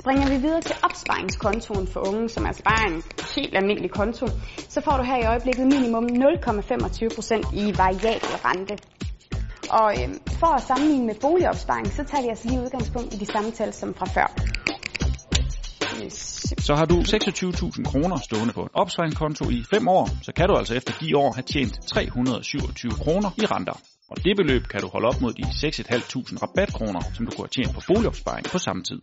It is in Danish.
Springer vi videre til opsparingskontoen for unge, som er bare en helt almindelig konto, så får du her i øjeblikket minimum 0,25% i variabel rente. Og øh, for at sammenligne med boligopsparing, så tager vi altså lige udgangspunkt i de samme tal som fra før. Øh, så har du 26.000 kroner stående på en opsparingskonto i 5 år, så kan du altså efter de år have tjent 327 kroner i renter. Og det beløb kan du holde op mod de 6.500 rabatkroner, som du kunne have tjent på boligopsparing på samme tid.